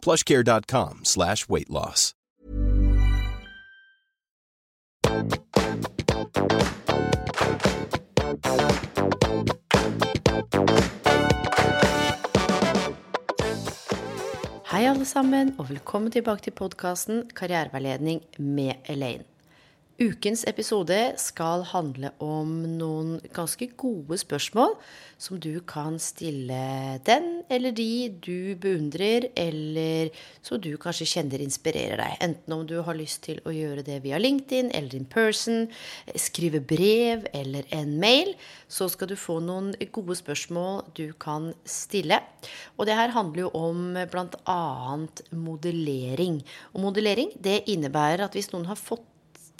plushcare.com slash weight loss. Hei, alle sammen, og velkommen tilbake til podkasten Karriereveiledning med Elaine. Ukens episode skal handle om noen ganske gode spørsmål som du kan stille den eller de du beundrer, eller som du kanskje kjenner inspirerer deg. Enten om du har lyst til å gjøre det via LinkedIn eller in person, skrive brev eller en mail, så skal du få noen gode spørsmål du kan stille. Og det her handler jo om bl.a. modellering. Og modellering det innebærer at hvis noen har fått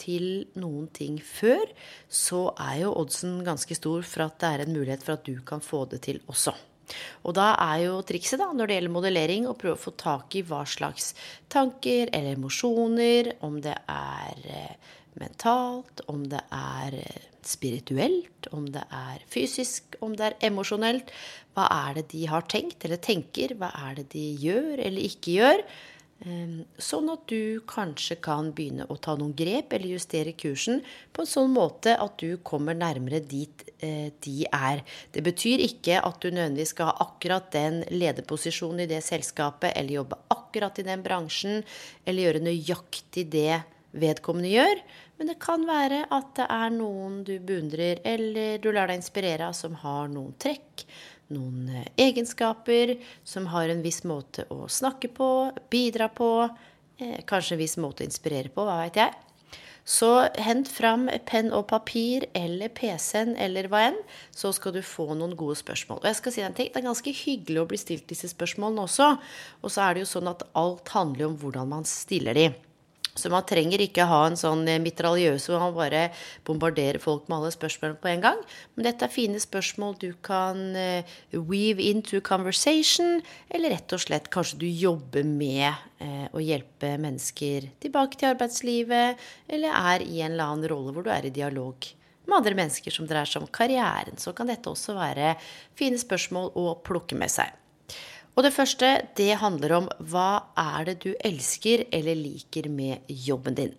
til noen ting før, så er jo oddsen ganske stor for at det er en mulighet for at du kan få det til også. Og da er jo trikset da, når det gjelder modellering, å prøve å få tak i hva slags tanker eller emosjoner, om det er eh, mentalt, om det er eh, spirituelt, om det er fysisk, om det er emosjonelt. Hva er det de har tenkt eller tenker? Hva er det de gjør eller ikke gjør? Ehm, sånn at du kanskje kan begynne å ta noen grep eller justere kursen på en sånn måte at du kommer nærmere dit eh, de er. Det betyr ikke at du nødvendigvis skal ha akkurat den lederposisjonen i det selskapet, eller jobbe akkurat i den bransjen, eller gjøre nøyaktig det vedkommende gjør. Men det kan være at det er noen du beundrer, eller du lar deg inspirere av, som har noen trekk noen eh, egenskaper, som har en viss måte å snakke på, bidra på, eh, kanskje en viss måte å inspirere på, hva veit jeg. Så hent fram penn og papir eller PC-en eller hva enn, så skal du få noen gode spørsmål. Og jeg skal si en ting, Det er ganske hyggelig å bli stilt disse spørsmålene også. Og så er det jo sånn at alt handler om hvordan man stiller de. Så man trenger ikke ha en sånn eh, mitraljøse hvor man bare bombarderer folk med alle spørsmålene på en gang. Men dette er fine spørsmål du kan eh, weave into conversation, eller rett og slett kanskje du jobber med eh, å hjelpe mennesker tilbake til arbeidslivet, eller er i en eller annen rolle hvor du er i dialog med andre mennesker som dreier seg om karrieren. Så kan dette også være fine spørsmål å plukke med seg. Og det første, det handler om hva er det du elsker eller liker med jobben din.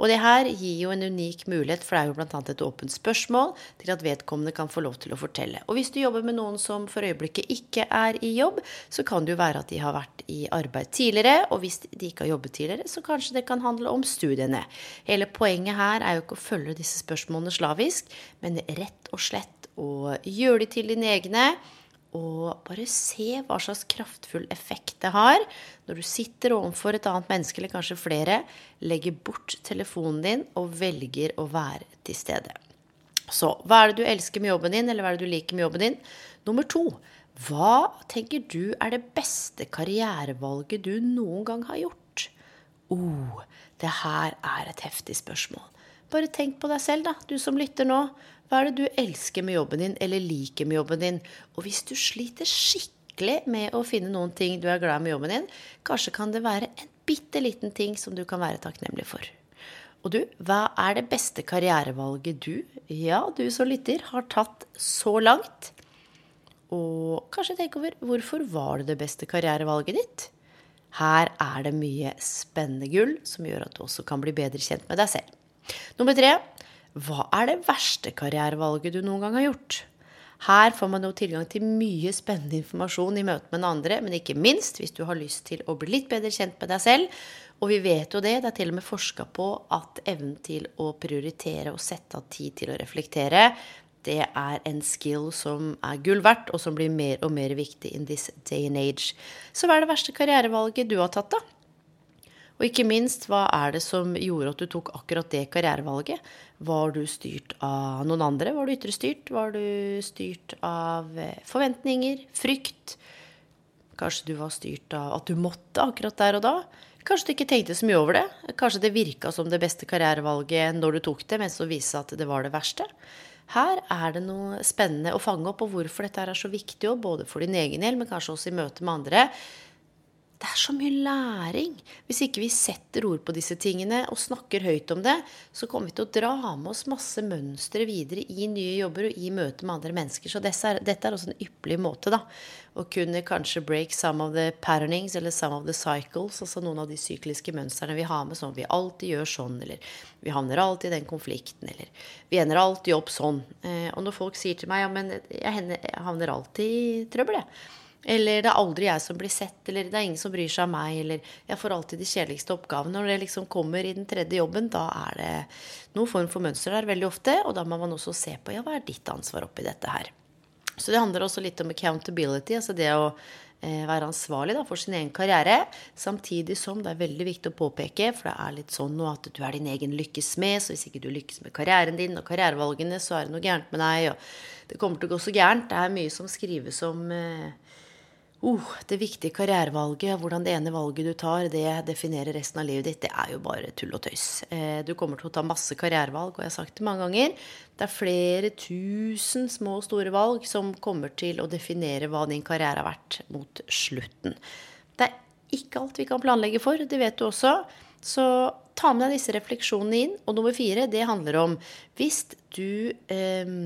Og det her gir jo en unik mulighet, for det er jo bl.a. et åpent spørsmål, til at vedkommende kan få lov til å fortelle. Og hvis du jobber med noen som for øyeblikket ikke er i jobb, så kan det jo være at de har vært i arbeid tidligere, og hvis de ikke har jobbet tidligere, så kanskje det kan handle om studiene. Hele poenget her er jo ikke å følge disse spørsmålene slavisk, men rett og slett å gjøre de til dine egne og bare se hva slags kraftfull effekt det har når du sitter overfor et annet menneske, eller kanskje flere, legger bort telefonen din og velger å være til stede. Så hva er det du elsker med jobben din, eller hva er det du liker med jobben din? Nummer to. Hva tenker du er det beste karrierevalget du noen gang har gjort? Oh, det her er et heftig spørsmål. Bare tenk på deg selv, da, du som lytter nå. Hva er det du elsker med jobben din, eller liker med jobben din? Og hvis du sliter skikkelig med å finne noen ting du er glad med jobben din, kanskje kan det være en bitte liten ting som du kan være takknemlig for. Og du, hva er det beste karrierevalget du, ja, du som lytter, har tatt så langt? Og kanskje tenk over hvorfor var det det beste karrierevalget ditt? Her er det mye spennende gull som gjør at du også kan bli bedre kjent med deg selv. Nummer tre hva er det verste karrierevalget du noen gang har gjort? Her får man jo tilgang til mye spennende informasjon i møte med den andre, men ikke minst hvis du har lyst til å bli litt bedre kjent med deg selv. Og vi vet jo det, det er til og med forska på at evnen til å prioritere og sette av tid til å reflektere, det er en skill som er gull verdt, og som blir mer og mer viktig in this day and age. Så hva er det verste karrierevalget du har tatt, da? Og ikke minst, hva er det som gjorde at du tok akkurat det karrierevalget? Var du styrt av noen andre? Var du ytre styrt? Var du styrt av eh, forventninger? Frykt? Kanskje du var styrt av at du måtte akkurat der og da? Kanskje du ikke tenkte så mye over det. Kanskje det virka som det beste karrierevalget når du tok det, men så viste at det var det verste. Her er det noe spennende å fange opp, og hvorfor dette er så viktig, både for din egen del, men kanskje også i møte med andre. Det er så mye læring. Hvis ikke vi setter ord på disse tingene og snakker høyt om det, så kommer vi til å dra med oss masse mønstre videre i nye jobber og i møte med andre mennesker. Så dette er, dette er også en ypperlig måte da, å kunne kanskje break some of the patternings eller some of the cycles, altså noen av de sykliske mønstrene vi har med sånn vi alltid gjør sånn, eller vi havner alltid i den konflikten, eller vi ender alltid opp sånn. Eh, og når folk sier til meg ja, men jeg havner alltid i trøbbel, jeg eller det er aldri jeg som blir sett, eller det er ingen som bryr seg om meg, eller jeg får alltid de kjedeligste oppgavene. Når det liksom kommer i den tredje jobben, da er det noen form for mønster der veldig ofte, og da må man også se på ja, hva er ditt ansvar oppi dette her. Så det handler også litt om accountability, altså det å eh, være ansvarlig da, for sin egen karriere. Samtidig som det er veldig viktig å påpeke, for det er litt sånn nå at du er din egen lykkes med, så hvis ikke du lykkes med karrieren din og karrierevalgene, så er det noe gærent med deg, og det kommer til å gå så gærent. Det er mye som skrives om eh, uh, det viktige karrierevalget, hvordan det ene valget du tar, det definerer resten av livet ditt, det er jo bare tull og tøys. Eh, du kommer til å ta masse karrierevalg, og jeg har sagt det mange ganger. Det er flere tusen små og store valg som kommer til å definere hva din karriere har vært mot slutten. Det er ikke alt vi kan planlegge for, det vet du også. Så ta med deg disse refleksjonene inn. Og nummer fire, det handler om hvis du eh,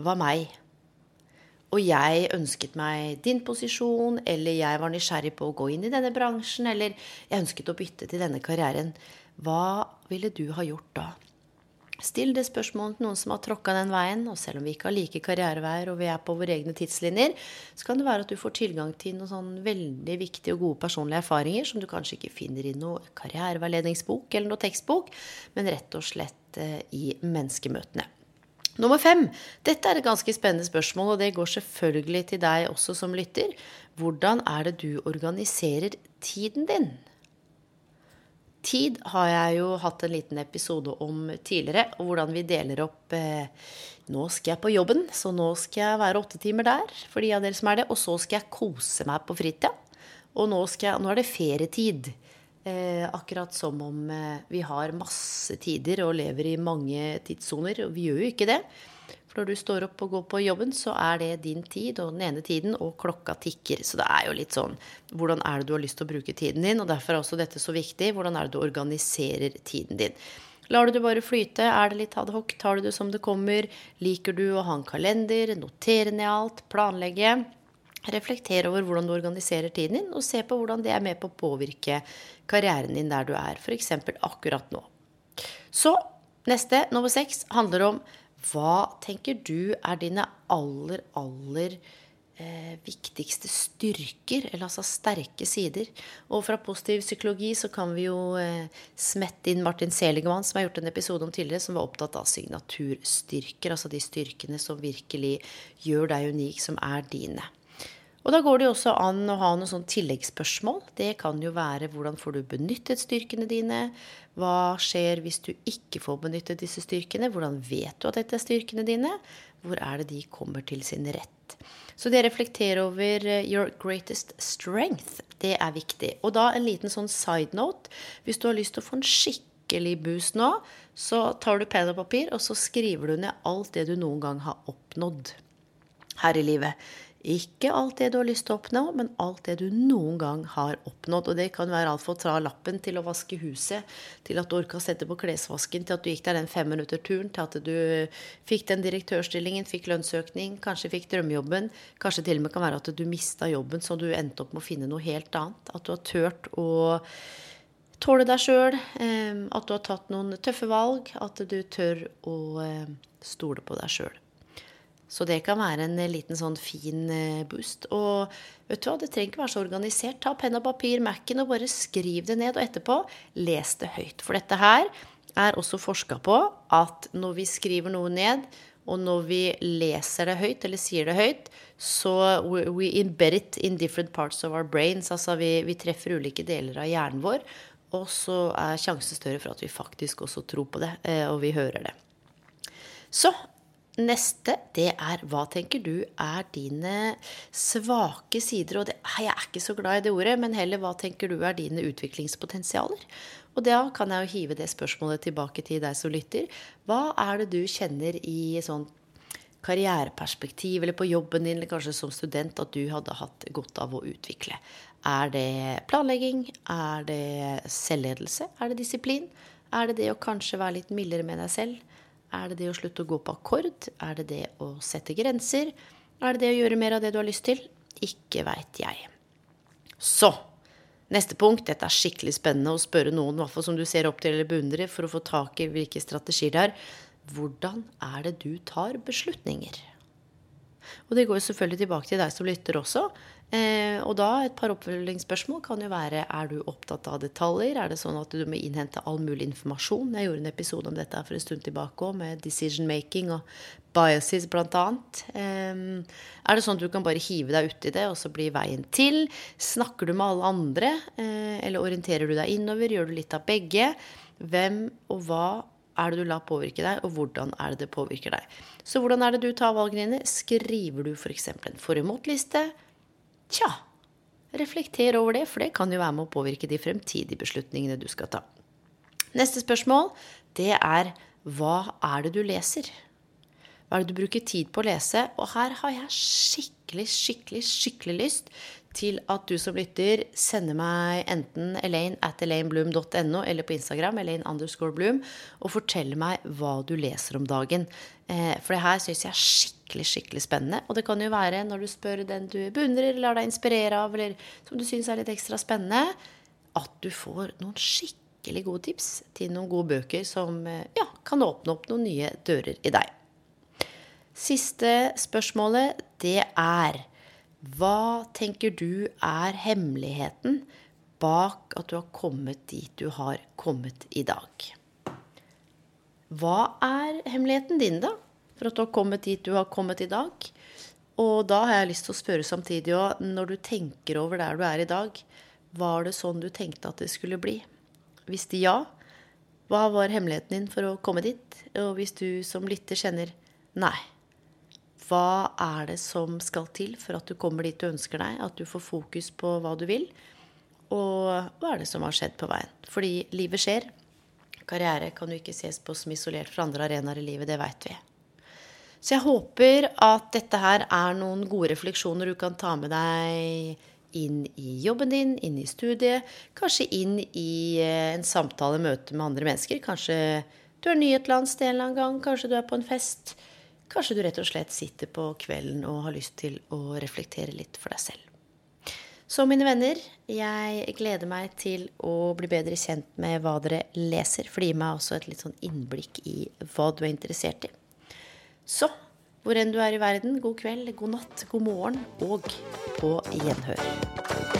var meg og jeg ønsket meg din posisjon, eller jeg var nysgjerrig på å gå inn i denne bransjen, eller jeg ønsket å bytte til denne karrieren, hva ville du ha gjort da? Still det spørsmålet til noen som har tråkka den veien, og selv om vi ikke har like karriereveier og vi er på våre egne tidslinjer, så kan det være at du får tilgang til noen sånn veldig viktige og gode personlige erfaringer som du kanskje ikke finner i noe karriereveiledningsbok eller noe tekstbok, men rett og slett eh, i menneskemøtene. Nummer fem. Dette er et ganske spennende spørsmål, og det går selvfølgelig til deg også som lytter. Hvordan er det du organiserer tiden din? Tid har jeg jo hatt en liten episode om tidligere, og hvordan vi deler opp eh, Nå skal jeg på jobben, så nå skal jeg være åtte timer der for de av dere som er det. Og så skal jeg kose meg på fritida. Og nå, jeg, nå er det ferietid. Eh, akkurat som om eh, vi har masse tider og lever i mange tidssoner. Og vi gjør jo ikke det. For når du står opp og går på jobben, så er det din tid og den ene tiden, og klokka tikker. Så det er jo litt sånn Hvordan er det du har lyst til å bruke tiden din? Og derfor er også dette så viktig. Hvordan er det du organiserer tiden din? Lar du det bare flyte? Er det litt adhoc? Tar du det som det kommer? Liker du å ha en kalender? Notere ned alt? Planlegge? Reflektere over hvordan du organiserer tiden din, og se på hvordan det er med på å påvirke karrieren din der du er, f.eks. akkurat nå. Så neste, nummer seks, handler om hva tenker du er dine aller, aller eh, viktigste styrker, eller altså sterke sider? Og fra positiv psykologi så kan vi jo eh, smette inn Martin Seligman, som har gjort en episode om tidligere, som var opptatt av signaturstyrker, altså de styrkene som virkelig gjør deg unik, som er dine. Og da går det jo også an å ha noen sånn tilleggsspørsmål. Det kan jo være hvordan får du benyttet styrkene dine? Hva skjer hvis du ikke får benyttet disse styrkene? Hvordan vet du at dette er styrkene dine? Hvor er det de kommer til sin rett? Så det å reflektere over eh, your greatest strength, det er viktig. Og da en liten sånn side note. Hvis du har lyst til å få en skikkelig boost nå, så tar du penn og papir, og så skriver du ned alt det du noen gang har oppnådd her i livet. Ikke alt det du har lyst til å oppnå, men alt det du noen gang har oppnådd. Og det kan være alt fra å tra lappen til å vaske huset, til at du orka å sette på klesvasken, til at du gikk der den femminutterturen, til at du fikk den direktørstillingen, fikk lønnsøkning, kanskje fikk drømmejobben. Kanskje til og med kan være at du mista jobben, så du endte opp med å finne noe helt annet. At du har turt å tåle deg sjøl, eh, at du har tatt noen tøffe valg, at du tør å eh, stole på deg sjøl. Så det kan være en liten sånn fin eh, boost. Og vet du hva, det trenger ikke være så organisert. Ta penn og papir, Mac-en, og bare skriv det ned. Og etterpå les det høyt. For dette her er også forska på at når vi skriver noe ned, og når vi leser det høyt, eller sier det høyt, så we embed it in different parts of our brains. Altså vi, vi treffer ulike deler av hjernen vår. Og så er sjansen større for at vi faktisk også tror på det, eh, og vi hører det. Så Neste, det er hva tenker du er dine svake sider? Og det, jeg er ikke så glad i det ordet, men heller hva tenker du er dine utviklingspotensialer? Og da kan jeg jo hive det spørsmålet tilbake til deg som lytter. Hva er det du kjenner i sånn karriereperspektiv eller på jobben din, eller kanskje som student, at du hadde hatt godt av å utvikle? Er det planlegging? Er det selvledelse? Er det disiplin? Er det det å kanskje være litt mildere med deg selv? Er det det å slutte å gå på akkord? Er det det å sette grenser? Er det det å gjøre mer av det du har lyst til? Ikke veit jeg. Så neste punkt. Dette er skikkelig spennende å spørre noen hvert som du ser opp til eller beundrer, for å få tak i hvilke strategier det er. Hvordan er det du tar beslutninger? Og det går jo selvfølgelig tilbake til deg som lytter også. Eh, og da et par oppfølgingsspørsmål kan jo være er du opptatt av detaljer. Er det sånn at du må innhente all mulig informasjon? Jeg gjorde en episode om dette for en stund tilbake òg, med decision making og biases bl.a. Eh, er det sånn at du kan bare hive deg uti det, og så blir veien til? Snakker du med alle andre, eh, eller orienterer du deg innover? Gjør du litt av begge? Hvem og hva er det du lar påvirke deg, og hvordan er det det påvirker deg? Så hvordan er det du tar valgene dine? Skriver du f.eks. en for- og imot-liste? Tja, reflekter over det, for det kan jo være med å påvirke de fremtidige beslutningene du skal ta. Neste spørsmål, det er hva er det du leser? Hva er det du bruker tid på å lese? Og her har jeg skikkelig, skikkelig, skikkelig lyst til at du som lytter sender meg enten Elaine at elainebloom.no eller på Instagram Elaine underscore bloom, og forteller meg hva du leser om dagen. Eh, for det her syns jeg er skikkelig, skikkelig spennende. Og det kan jo være når du spør den du beundrer, lar deg inspirere av, eller som du syns er litt ekstra spennende, at du får noen skikkelig gode tips til noen gode bøker som eh, ja, kan åpne opp noen nye dører i deg. Siste spørsmålet, det er hva tenker du er hemmeligheten bak at du har kommet dit du har kommet i dag? Hva er hemmeligheten din, da, for at du har kommet dit du har kommet i dag? Og da har jeg lyst til å spørre samtidig òg, når du tenker over der du er i dag, var det sånn du tenkte at det skulle bli? Hvis det ja, hva var hemmeligheten din for å komme dit? Og hvis du som lytter kjenner nei, hva er det som skal til for at du kommer dit du ønsker deg? At du får fokus på hva du vil? Og hva er det som har skjedd på veien? Fordi livet skjer. Karriere kan jo ikke ses på som isolert fra andre arenaer i livet, det veit vi. Så jeg håper at dette her er noen gode refleksjoner du kan ta med deg inn i jobben din, inn i studiet, kanskje inn i eh, en samtale, møte med andre mennesker. Kanskje du er ny et eller annet sted en eller annen gang, kanskje du er på en fest. Kanskje du rett og slett sitter på kvelden og har lyst til å reflektere litt for deg selv. Så mine venner, jeg gleder meg til å bli bedre kjent med hva dere leser. For det gir meg også et litt sånn innblikk i hva du er interessert i. Så hvor enn du er i verden, god kveld, god natt, god morgen og på gjenhør.